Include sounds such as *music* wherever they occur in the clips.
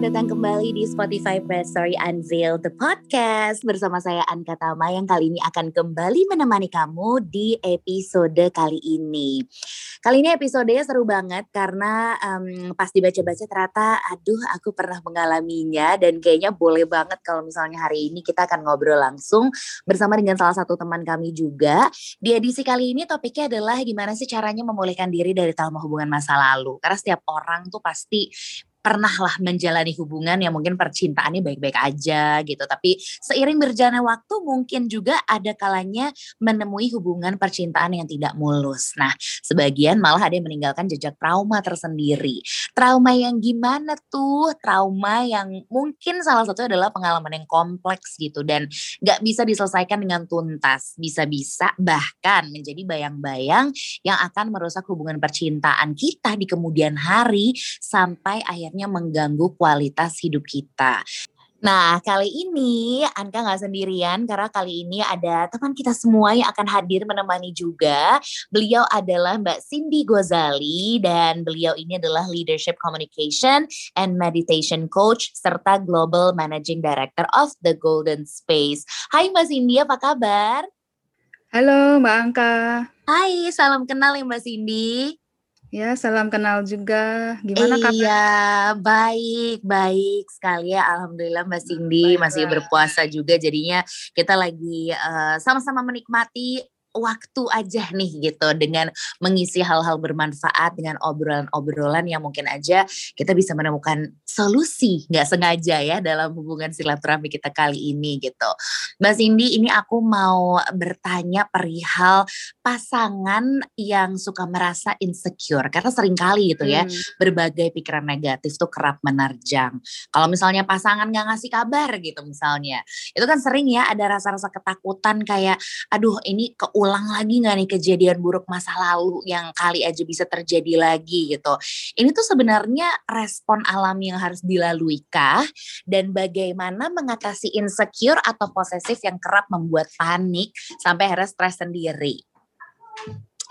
selamat datang kembali di Spotify Press Story Unveil the Podcast bersama saya Anka Tama yang kali ini akan kembali menemani kamu di episode kali ini. Kali ini episodenya seru banget karena um, pas dibaca-baca ternyata aduh aku pernah mengalaminya dan kayaknya boleh banget kalau misalnya hari ini kita akan ngobrol langsung bersama dengan salah satu teman kami juga. Di edisi kali ini topiknya adalah gimana sih caranya memulihkan diri dari trauma hubungan masa lalu. Karena setiap orang tuh pasti pernah lah menjalani hubungan yang mungkin percintaannya baik-baik aja gitu. Tapi seiring berjalannya waktu mungkin juga ada kalanya menemui hubungan percintaan yang tidak mulus. Nah, sebagian malah ada yang meninggalkan jejak trauma tersendiri. Trauma yang gimana tuh? Trauma yang mungkin salah satu adalah pengalaman yang kompleks gitu dan gak bisa diselesaikan dengan tuntas. Bisa-bisa bahkan menjadi bayang-bayang yang akan merusak hubungan percintaan kita di kemudian hari sampai akhir akhirnya mengganggu kualitas hidup kita. Nah, kali ini Anka nggak sendirian karena kali ini ada teman kita semua yang akan hadir menemani juga. Beliau adalah Mbak Cindy Gozali dan beliau ini adalah Leadership Communication and Meditation Coach serta Global Managing Director of The Golden Space. Hai Mbak Cindy, apa kabar? Halo Mbak Anka. Hai, salam kenal ya Mbak Cindy. Ya, salam kenal juga. Gimana kabar? Iya, baik, baik sekali ya. Alhamdulillah Mbak Cindy baik, masih berpuasa juga. Jadinya kita lagi sama sama-sama menikmati waktu aja nih gitu dengan mengisi hal-hal bermanfaat dengan obrolan-obrolan yang mungkin aja kita bisa menemukan solusi nggak sengaja ya dalam hubungan silaturahmi kita kali ini gitu. Mbak Cindy ini aku mau bertanya perihal pasangan yang suka merasa insecure karena sering kali gitu ya hmm. berbagai pikiran negatif tuh kerap menerjang. Kalau misalnya pasangan nggak ngasih kabar gitu misalnya itu kan sering ya ada rasa-rasa ketakutan kayak aduh ini ke ulang lagi nggak nih kejadian buruk masa lalu yang kali aja bisa terjadi lagi gitu. Ini tuh sebenarnya respon alami yang harus dilalui kah? Dan bagaimana mengatasi insecure atau posesif yang kerap membuat panik sampai akhirnya stres sendiri?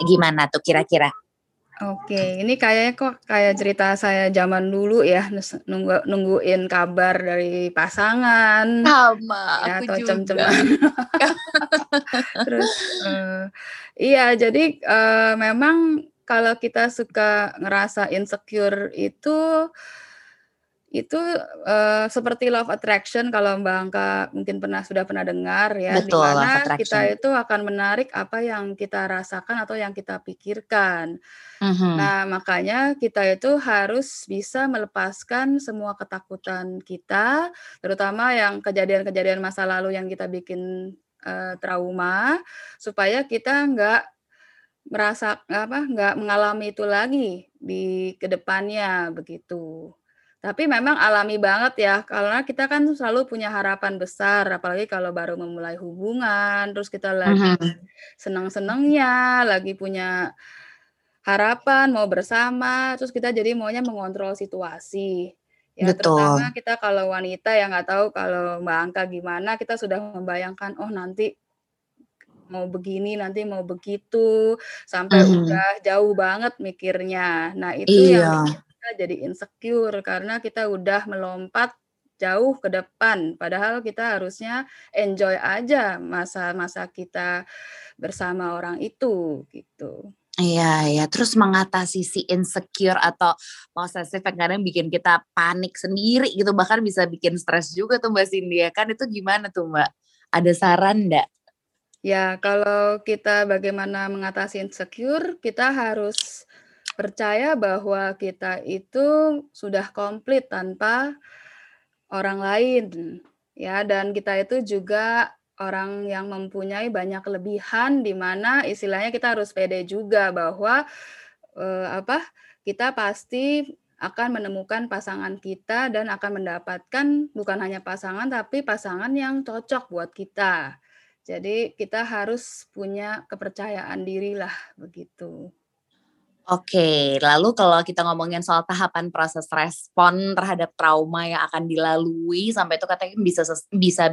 Gimana tuh kira-kira? Oke, ini kayaknya kok kayak cerita saya zaman dulu ya, nunggu nungguin kabar dari pasangan. Sama, ya, aku atau juga. *laughs* Terus, uh, iya jadi, uh, memang kalau kita suka ngerasa insecure itu itu, uh, seperti of attraction kalau Mbak Angka mungkin pernah sudah pernah dengar ya, di mana kita itu akan menarik apa yang kita rasakan atau yang kita pikirkan. Mhm. Nah, makanya kita itu harus bisa melepaskan semua ketakutan kita, terutama yang kejadian-kejadian masa lalu yang kita bikin, uh, trauma, supaya kita nggak merasa apa, nggak mengalami itu lagi di ke depannya begitu. Tapi memang alami banget ya, karena kita kan selalu punya harapan besar, apalagi kalau baru memulai hubungan, terus kita lagi uh-huh. senang-senangnya, lagi punya harapan mau bersama, terus kita jadi maunya mengontrol situasi. Ya, Betul. terutama kita kalau wanita yang nggak tahu kalau Mbak Angka gimana, kita sudah membayangkan, oh nanti mau begini, nanti mau begitu, sampai uh-huh. udah jauh banget mikirnya. Nah itu iya. yang kita jadi insecure karena kita udah melompat jauh ke depan padahal kita harusnya enjoy aja masa-masa kita bersama orang itu gitu. Iya, ya. Terus mengatasi si insecure atau posesif yang kadang bikin kita panik sendiri gitu, bahkan bisa bikin stres juga tuh Mbak Cindy ya kan itu gimana tuh Mbak? Ada saran enggak? Ya, kalau kita bagaimana mengatasi insecure, kita harus percaya bahwa kita itu sudah komplit tanpa orang lain ya dan kita itu juga orang yang mempunyai banyak kelebihan di mana istilahnya kita harus pede juga bahwa eh, apa kita pasti akan menemukan pasangan kita dan akan mendapatkan bukan hanya pasangan tapi pasangan yang cocok buat kita. Jadi kita harus punya kepercayaan diri lah begitu. Oke, lalu kalau kita ngomongin soal tahapan proses respon terhadap trauma yang akan dilalui sampai itu katanya bisa bisa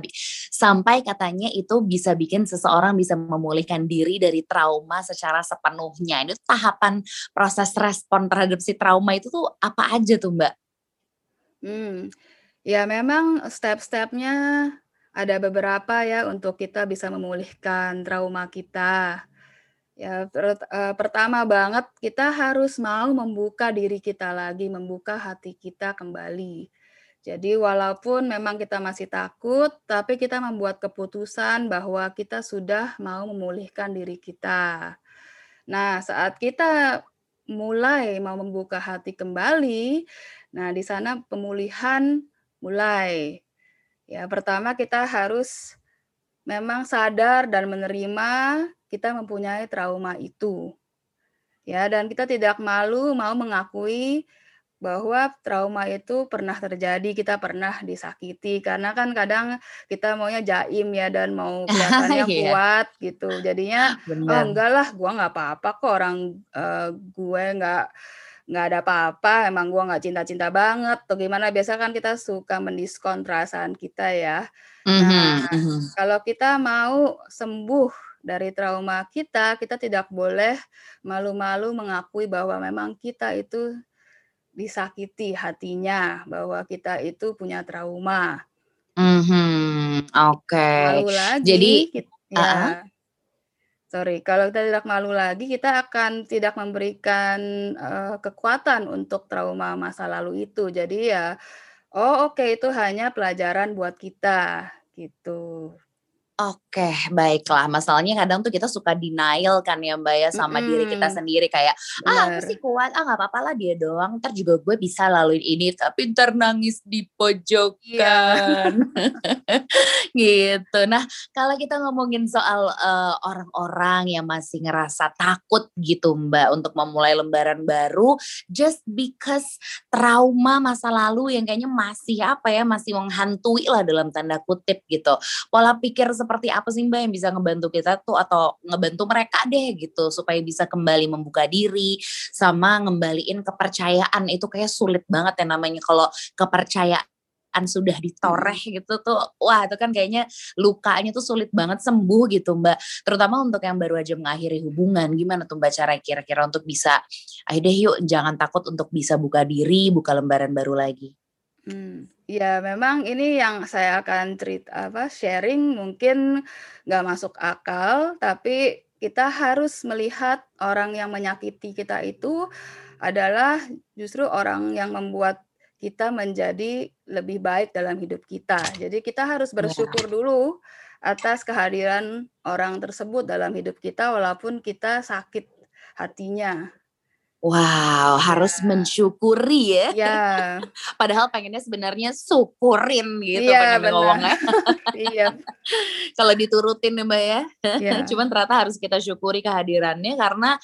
sampai katanya itu bisa bikin seseorang bisa memulihkan diri dari trauma secara sepenuhnya. Itu tahapan proses respon terhadap si trauma itu tuh apa aja tuh, Mbak? Hmm, ya memang step-stepnya ada beberapa ya untuk kita bisa memulihkan trauma kita. Ya, eee, pertama banget kita harus mau membuka diri kita lagi, membuka hati kita kembali. Jadi walaupun memang kita masih takut, tapi kita membuat keputusan bahwa kita sudah mau memulihkan diri kita. Nah, saat kita mulai mau membuka hati kembali, nah di sana pemulihan mulai. Ya, pertama kita harus memang sadar dan menerima kita mempunyai trauma itu. Ya, dan kita tidak malu mau mengakui bahwa trauma itu pernah terjadi, kita pernah disakiti. Karena kan kadang kita maunya jaim ya dan mau *laughs* kelihatannya Iya, kuat gitu. Jadinya, "Oh enggak lah, gua nggak apa-apa kok orang, eee, gue nggak nggak ada apa-apa, emang gua nggak cinta-cinta banget," atau gimana. Biasa kan kita suka mendiskon perasaan kita ya. Nah, Mhm mhm. kalau kita mau sembuh dari trauma kita, kita tidak boleh malu-malu mengakui bahwa memang kita itu disakiti hatinya, bahwa kita itu punya trauma. Mhm, oke. Malu Jadi lagi kit heeh? ya, sorry, kalau kita tidak malu lagi, kita akan tidak memberikan, eee, kekuatan untuk trauma masa lalu itu. Jadi ya, oh oke itu hanya pelajaran buat kita, gitu. Oke, baiklah. Masalahnya kadang tuh kita suka denial kan ya, Mbak, ya, sama diri kita sendiri kayak, "Ah, aku sih kuat, ah nggak papa lah dia doang, entar juga gue bisa laluin ini," tapi entar nangis di Iya. pojokan. *laughs* Gitu. Nah, kalau kita ngomongin soal, eee, orang-orang yang masih ngerasa takut gitu, Mbak, untuk memulai lembaran baru, just because trauma masa lalu yang kayaknya masih, apa ya, masih menghantui lah dalam tanda kutip gitu. Pola pikir seperti apa sih, Mbak, yang bisa ngebantu kita tuh atau ngebantu mereka deh gitu supaya bisa kembali membuka diri sama ngembaliin kepercayaan. Itu kayak sulit banget ya namanya. Kalau kepercayaan sudah ditoreh gitu tuh, wah itu kan kayaknya lukanya tuh sulit banget sembuh gitu, Mbak. Terutama untuk yang baru aja mengakhiri hubungan, gimana tuh, Mbak, cara kira-kira untuk bisa, "Ayo deh yuk jangan takut untuk bisa buka diri, buka lembaran baru lagi." Mmm, ya memang ini yang saya akan cerit apa, sharing mungkin nggak masuk akal, tapi kita harus melihat orang yang menyakiti kita itu adalah justru orang yang membuat kita menjadi lebih baik dalam hidup kita. Jadi kita harus Iya. bersyukur dulu atas kehadiran orang tersebut dalam hidup kita walaupun kita sakit hatinya. Wow, harus Ya. mensyukuri ya. Ya. *laughs* Padahal pengennya sebenarnya syukurin gitu pengennya benar. ngomongnya. *laughs* Iya. *laughs* Kalau diturutin ya, Mbak, ya. Iya. Cuman ternyata harus kita syukuri kehadirannya karena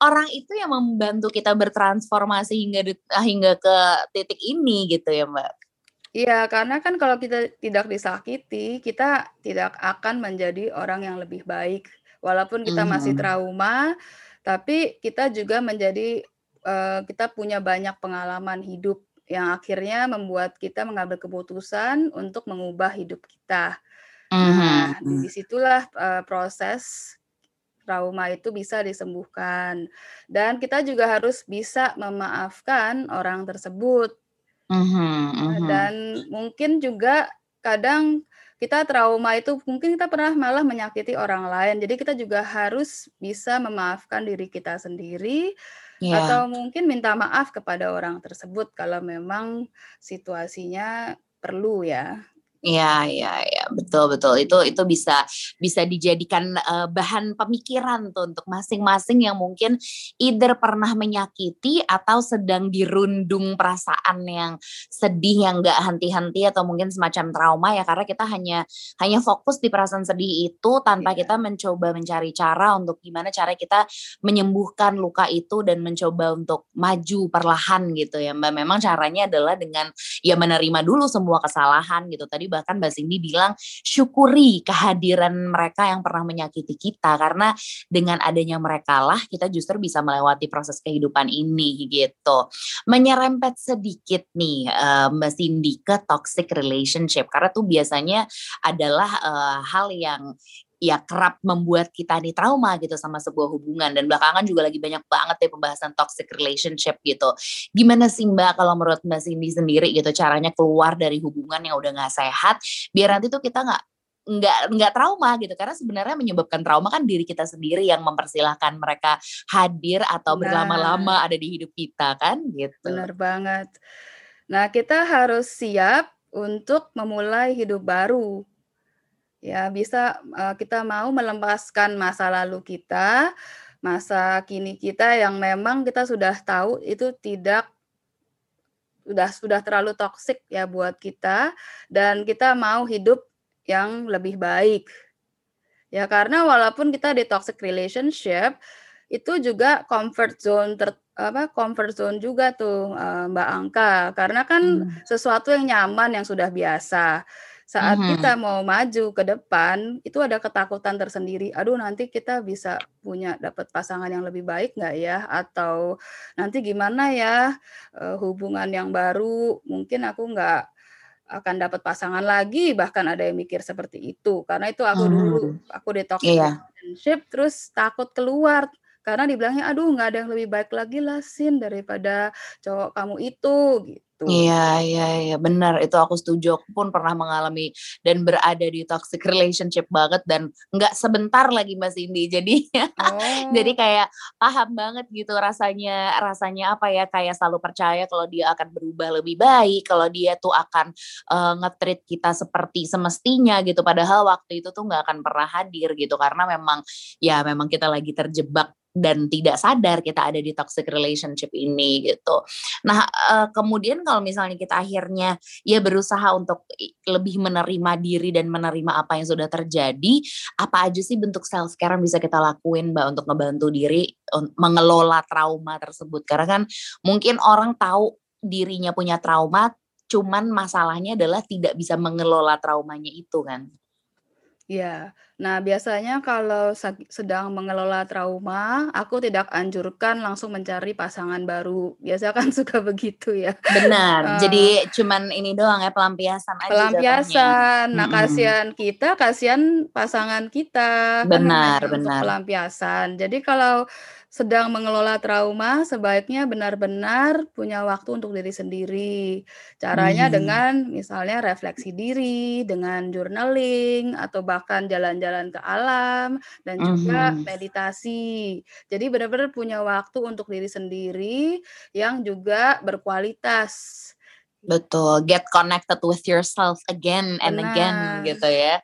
orang itu yang membantu kita bertransformasi hingga eee, hingga ke titik ini gitu ya, Mbak. Iya, karena kan kalau kita tidak disakiti, kita tidak akan menjadi orang yang lebih baik. Walaupun kita masih Mhm. trauma, tapi kita juga menjadi eee, kita punya banyak pengalaman hidup yang akhirnya membuat kita mengambil keputusan untuk mengubah hidup kita. Nah, di Mhm. di situlah, eee, proses trauma itu bisa disembuhkan. Dan kita juga harus bisa memaafkan orang tersebut. Mhm Eee, mhm. dan mungkin juga kadang kita trauma itu mungkin kita pernah malah menyakiti orang lain. Jadi kita juga harus bisa memaafkan diri kita sendiri, Iya. atau mungkin minta maaf kepada orang tersebut kalau memang situasinya perlu ya. Iya iya iya, betul betul. Itu itu bisa bisa dijadikan, eee, bahan pemikiran tuh untuk masing-masing yang mungkin either pernah menyakiti atau sedang dirundung perasaan yang sedih yang nggak henti-henti atau mungkin semacam trauma ya, karena kita hanya hanya fokus di perasaan sedih itu tanpa kita Iya. mencoba mencari cara untuk gimana cara kita menyembuhkan luka itu dan mencoba untuk maju perlahan gitu ya, Mbak. Memang caranya adalah dengan ya menerima dulu semua kesalahan gitu. Tadi bahkan Mbak Cindy bilang, syukuri kehadiran mereka yang pernah menyakiti kita, karena dengan adanya merekalah kita justru bisa melewati proses kehidupan ini gitu. Menyerempet sedikit nih, eee, Mbak Cindy ke toxic relationship karena tuh biasanya adalah, eee, hal yang ya kerap membuat kita nih trauma gitu sama sebuah hubungan dan belakangan juga lagi banyak banget ya pembahasan toxic relationship gitu. Gimana sih Mbak kalau menurut Mbak Cindy sendiri gitu caranya keluar dari hubungan yang udah nggak sehat biar nanti tuh kita nggak nggak nggak trauma gitu karena sebenarnya menyebabkan trauma kan diri kita sendiri yang mempersilahkan mereka hadir atau berlama-lama ada di hidup kita kan gitu. Benar banget. Nah, kita harus siap untuk memulai hidup baru. Ya, bisa uh, kita mau melepaskan masa lalu kita, masa kini kita yang memang kita sudah tahu itu tidak sudah sudah terlalu toksik ya buat kita dan kita mau hidup yang lebih baik. Ya karena walaupun kita di toxic relationship itu juga comfort zone ter, apa comfort zone juga tuh uh, Mbak Angka karena kan hmm. sesuatu yang nyaman yang sudah biasa. Saat hmm. kita mau maju ke depan itu ada ketakutan tersendiri. Aduh nanti kita bisa punya dapat pasangan yang lebih baik nggak ya? Atau nanti gimana ya uh, hubungan yang baru? Mungkin aku nggak akan dapat pasangan lagi bahkan ada yang mikir seperti itu karena itu aku hmm. dulu aku di toxic yeah. relationship terus takut keluar karena dibilangnya aduh nggak ada yang lebih baik lagi lah sin daripada cowok kamu itu gitu gitu. Iya, iya, iya, benar. Itu aku setuju. Aku pun pernah mengalami dan berada di toxic relationship banget dan nggak sebentar lagi Mas Indi. *laughs* Jadi, oh. jadi kayak paham banget gitu rasanya, rasanya apa ya? Kayak selalu percaya kalau dia akan berubah lebih baik, kalau dia tuh akan uh, ngetrit kita seperti semestinya gitu. Padahal waktu itu tuh nggak akan pernah hadir gitu karena memang ya memang kita lagi terjebak dan tidak sadar kita ada di toxic relationship ini gitu. Nah, uh, kemudian kalau misalnya kita akhirnya ya berusaha untuk lebih menerima diri dan menerima apa yang sudah terjadi, apa aja sih bentuk self care yang bisa kita lakuin Mbak untuk ngebantu diri mengelola trauma tersebut? Karena kan mungkin orang tahu dirinya punya trauma, cuman masalahnya adalah tidak bisa mengelola traumanya itu kan. Ya, Nah, biasanya kalau sedang mengelola trauma, aku tidak anjurkan langsung mencari pasangan baru. Biasa kan *laughs* suka begitu ya. Benar. Uh, Jadi cuman ini doang ya pelampiasan aja Pelampiasan. Nah, mm -hmm. kasihan kita, kasihan pasangan kita. Kan benar, kan benar. pelampiasan. Jadi kalau sedang mengelola trauma, sebaiknya benar-benar punya waktu untuk diri sendiri. Caranya hmm. dengan misalnya refleksi diri, dengan journaling, atau bahkan jalan-jalan ke alam, dan juga hmm. meditasi. Jadi benar-benar punya waktu untuk diri sendiri yang juga berkualitas. Betul, get connected with yourself again and Benar. again gitu ya.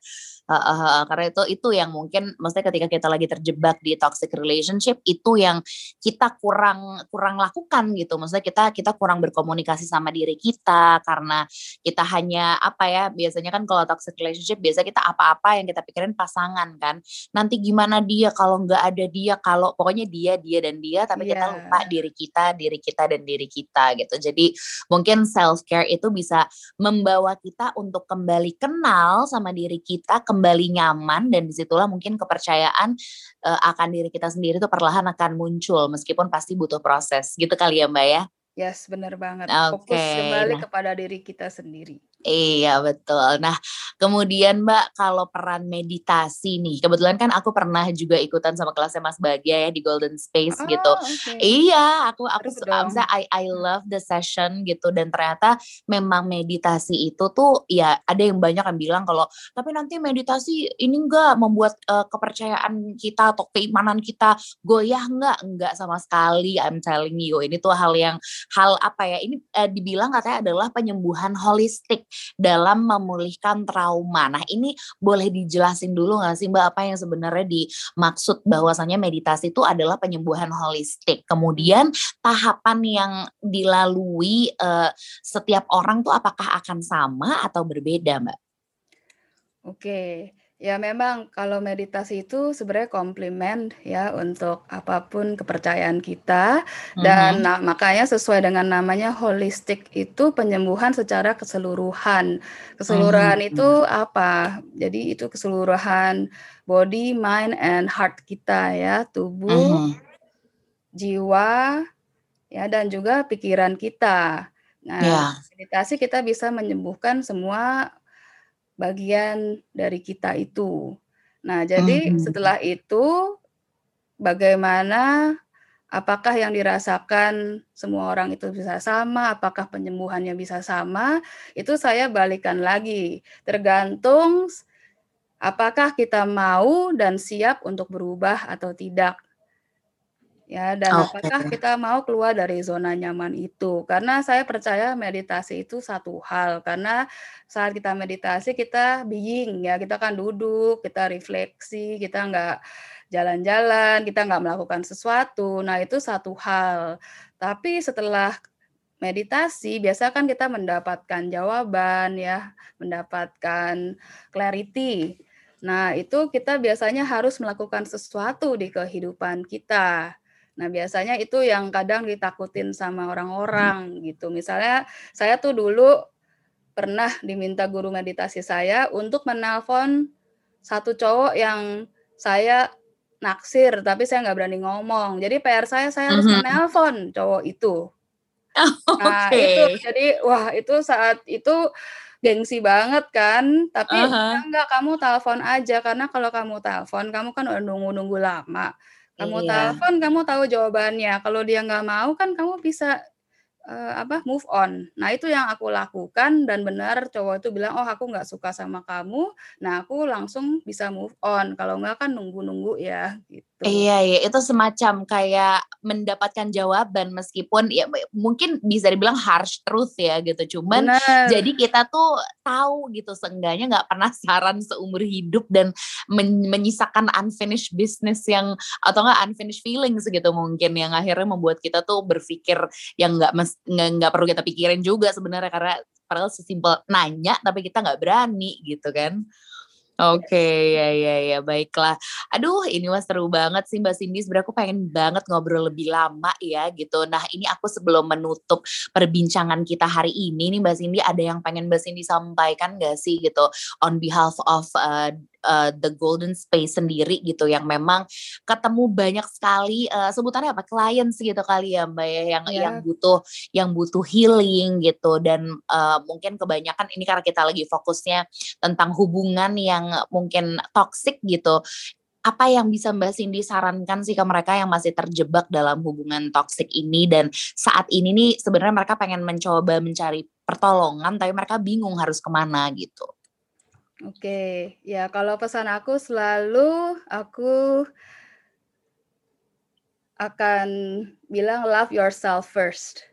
Uh, uh, karena itu itu yang mungkin maksudnya ketika kita lagi terjebak di toxic relationship itu yang kita kurang kurang lakukan gitu. Maksudnya kita kita kurang berkomunikasi sama diri kita karena kita hanya apa ya biasanya kan kalau toxic relationship biasa kita apa-apa yang kita pikirin pasangan kan. Nanti gimana dia kalau nggak ada dia kalau pokoknya dia dia dan dia tapi yeah. kita lupa diri kita diri kita dan diri kita gitu. Jadi mungkin self care itu bisa membawa kita untuk kembali kenal sama diri kita kembali nyaman dan di situlah mungkin kepercayaan uh, akan diri kita sendiri itu perlahan akan muncul meskipun pasti butuh proses gitu kali ya Mbak ya. Yes, benar banget. Okay. Fokus kembali nah. kepada diri kita sendiri. Iya betul. Nah kemudian Mbak kalau peran meditasi nih, kebetulan kan aku pernah juga ikutan sama kelasnya Mas Bagia ya di Golden Space oh, gitu. Okay. Iya, aku aku misalnya I I love the session gitu dan ternyata memang meditasi itu tuh ya ada yang banyak yang bilang kalau tapi nanti meditasi ini enggak membuat uh, kepercayaan kita atau keimanan kita goyah enggak enggak sama sekali. I'm telling you ini tuh hal yang hal apa ya ini uh, dibilang katanya adalah penyembuhan holistik dalam memulihkan trauma. Nah ini boleh dijelasin dulu nggak sih Mbak apa yang sebenarnya dimaksud bahwasannya meditasi itu adalah penyembuhan holistik. Kemudian tahapan yang dilalui uh, setiap orang tuh apakah akan sama atau berbeda Mbak? Oke. Ya memang kalau meditasi itu sebenarnya komplimen ya untuk apa pun kepercayaan kita dan mm-hmm. nah, makanya sesuai dengan namanya holistik itu penyembuhan secara keseluruhan. Keseluruhan mm-hmm. itu apa? Jadi itu keseluruhan body, mind and heart kita ya, tubuh, mm-hmm. jiwa ya dan juga pikiran kita. Nah, yeah. meditasi kita bisa menyembuhkan semua bagian dari kita itu. Nah, jadi mm-hmm. setelah itu bagaimana apakah yang dirasakan semua orang itu bisa sama, apakah penyembuhannya bisa sama, itu saya balikan lagi. Tergantung apakah kita mau dan siap untuk berubah atau tidak. Ya, dan okay. apakah kita mau keluar dari zona nyaman itu? Karena saya percaya meditasi itu satu hal. Karena saat kita meditasi kita being ya, kita kan duduk, kita refleksi, kita nggak jalan-jalan, kita nggak melakukan sesuatu. Nah, itu satu hal. Tapi setelah meditasi, biasa kan kita mendapatkan jawaban ya, mendapatkan clarity. Nah, itu kita biasanya harus melakukan sesuatu di kehidupan kita. Nah, biasanya itu yang kadang ditakutin sama orang-orang hmm. gitu. Misalnya saya tuh dulu pernah diminta guru meditasi saya untuk menelpon satu cowok yang saya naksir, tapi saya nggak berani ngomong. Jadi PR saya saya harus mm-hmm. menelpon cowok itu. Oh, *laughs* nah okay. itu jadi wah itu saat itu gengsi banget kan. Tapi uh-huh. enggak kamu telepon aja karena kalau kamu telepon kamu kan udah nunggu-nunggu lama. Kamu iya. telepon, kamu tahu jawabannya. Kalau dia nggak mau kan kamu bisa uh, apa move on. Nah itu yang aku lakukan dan benar cowok itu bilang oh aku nggak suka sama kamu. Nah aku langsung bisa move on. Kalau nggak kan nunggu-nunggu ya gitu. Iya iya itu semacam kayak mendapatkan jawaban meskipun ya mungkin bisa dibilang harsh truth ya gitu. Cuman benar. jadi kita tuh tahu gitu seenggaknya nggak penasaran seumur hidup dan men menyisakan unfinished business yang atau nggak unfinished feelings gitu mungkin yang akhirnya membuat kita tuh berpikir yang nggak nggak nggak perlu kita pikirin juga sebenarnya karena padahal sesimpel nanya tapi kita nggak berani gitu kan Oke, okay, ya ya ya baiklah. Aduh, ini mas seru banget sih Mbak Cindy. Sebenarnya aku pengen banget ngobrol lebih lama ya gitu. Nah, ini aku sebelum menutup perbincangan kita hari ini nih Mbak Cindy ada yang pengen Mbak Cindy sampaikan gak sih gitu on behalf of uh, uh, the golden space sendiri gitu yang memang ketemu banyak sekali uh, sebutannya apa clients gitu kali ya mbak ya yang yeah. yang butuh yang butuh healing gitu dan uh, mungkin kebanyakan ini karena kita lagi fokusnya tentang hubungan yang mungkin toxic gitu apa yang bisa Mbak Cindy sarankan sih ke mereka yang masih terjebak dalam hubungan toksik ini dan saat ini nih sebenarnya mereka pengen mencoba mencari pertolongan tapi mereka bingung harus ke mana gitu. Oke, ya kalau pesan aku selalu aku akan bilang love yourself first.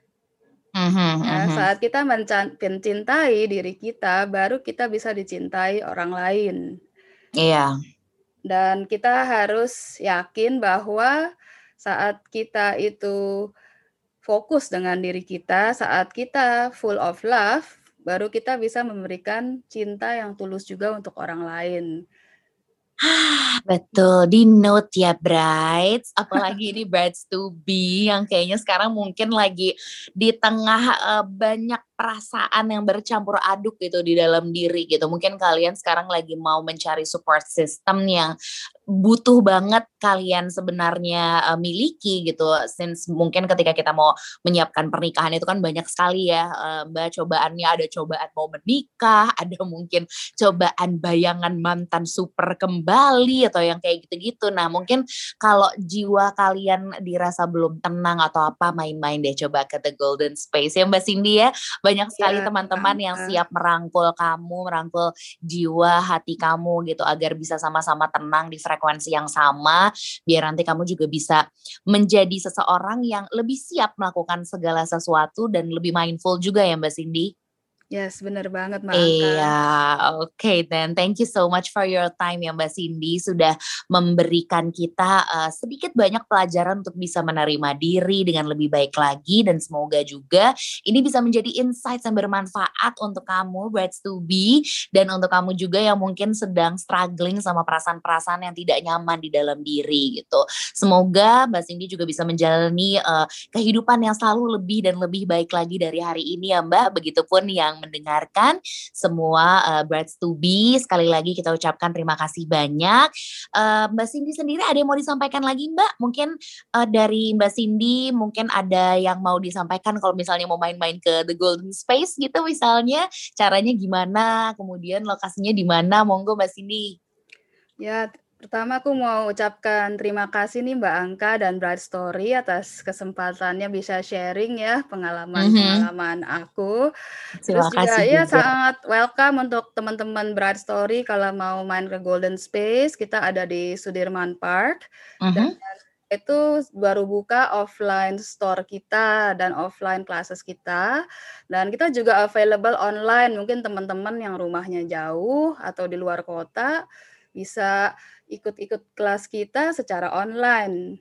Mm-hmm, ya, mm-hmm. saat kita mencintai diri kita, baru kita bisa dicintai orang lain. Iya. Dan kita harus yakin bahwa saat kita itu fokus dengan diri kita, saat kita full of love, baru kita bisa memberikan cinta yang tulus juga untuk orang lain. *sighs* Betul, di note ya brides, apalagi ini brides to be yang kayaknya sekarang mungkin lagi di tengah uh, banyak perasaan yang bercampur aduk gitu di dalam diri gitu. Mungkin kalian sekarang lagi mau mencari support system yang butuh banget kalian sebenarnya uh, miliki gitu. Since mungkin ketika kita mau menyiapkan pernikahan itu kan banyak sekali ya uh, Mbak cobaannya ada cobaan mau menikah, *laughs* ada mungkin cobaan bayangan mantan super kembali atau yang kayak gitu-gitu. Nah, mungkin kalau jiwa kalian dirasa belum tenang atau apa main-main deh coba ke The Golden Space ya Mbak Cindy ya banyak sekali iya, teman-teman yang siap merangkul kamu, merangkul jiwa hati kamu gitu agar bisa sama-sama tenang di frekuensi yang sama biar nanti kamu juga bisa menjadi seseorang yang lebih siap melakukan segala sesuatu dan lebih mindful juga ya Mbak Cindy. Yes, benar banget Mbak Iya, oke okay, then thank you so much for your time ya Mbak Cindy sudah memberikan kita uh, sedikit banyak pelajaran untuk bisa menerima diri dengan lebih baik lagi dan semoga juga ini bisa menjadi insight yang bermanfaat untuk kamu brides to be dan untuk kamu juga yang mungkin sedang struggling sama perasaan-perasaan yang tidak nyaman di dalam diri gitu. Semoga Mbak Cindy juga bisa menjalani uh, kehidupan yang selalu lebih dan lebih baik lagi dari hari ini ya Mbak. Begitupun yang mendengarkan. Semua uh, brides to be sekali lagi kita ucapkan terima kasih banyak. Uh, Mbak Cindy sendiri ada yang mau disampaikan lagi Mbak? Mungkin uh, dari Mbak Cindy mungkin ada yang mau disampaikan kalau misalnya mau main-main ke The Golden Space gitu misalnya. Caranya gimana? Kemudian lokasinya di mana? Monggo Mbak Cindy. Ya, pertama aku mau ucapkan terima kasih nih Mbak Angka dan Bright Story atas kesempatannya bisa sharing ya pengalaman-pengalaman aku. Terus Terima juga kasih ya juga. sangat welcome untuk teman-teman Bright Story kalau mau main ke Golden Space, kita ada di Sudirman Park. Dan Mhm. itu baru buka offline store kita dan offline classes kita. Dan kita juga available online, mungkin teman-teman yang rumahnya jauh atau di luar kota bisa ikut-ikut kelas kita secara online.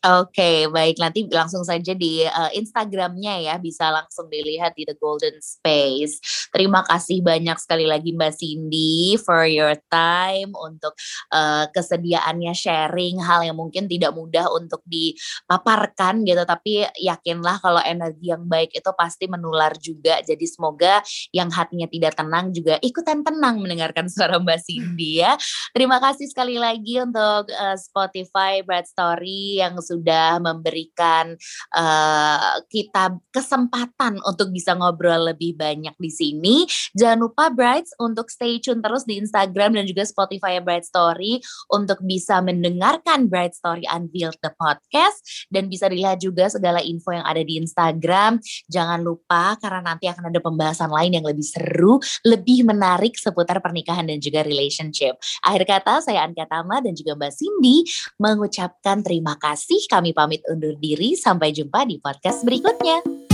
Oke, baik nanti langsung saja di, eee, Instagram-nya ya, bisa langsung dilihat di The Golden Space. Terima kasih banyak sekali lagi Mbak Cindy for your time untuk, eee, kesediaannya sharing hal yang mungkin tidak mudah untuk dipaparkan gitu, tapi yakinlah kalau energi yang baik itu pasti menular juga. Jadi semoga yang hatinya tidak tenang juga ikutan tenang mendengarkan suara Mbak Cindy ya. *laughs* Terima kasih sekali lagi untuk, eee, Spotify Bright Story yang sudah memberikan, eee, kita kesempatan untuk bisa ngobrol lebih banyak di sini. Jangan lupa Brights untuk stay tune terus di Instagram dan juga Spotify Bright Story untuk bisa mendengarkan Bright Story Unveiled the podcast dan bisa dilihat juga segala info yang ada di Instagram. Jangan lupa karena nanti akan ada pembahasan lain yang lebih seru, lebih menarik seputar pernikahan dan juga relationship. Akhir kata saya Anka Tama dan juga Mbak Cindy mengucapkan terima kasih. Kami pamit undur diri, sampai jumpa di podcast berikutnya.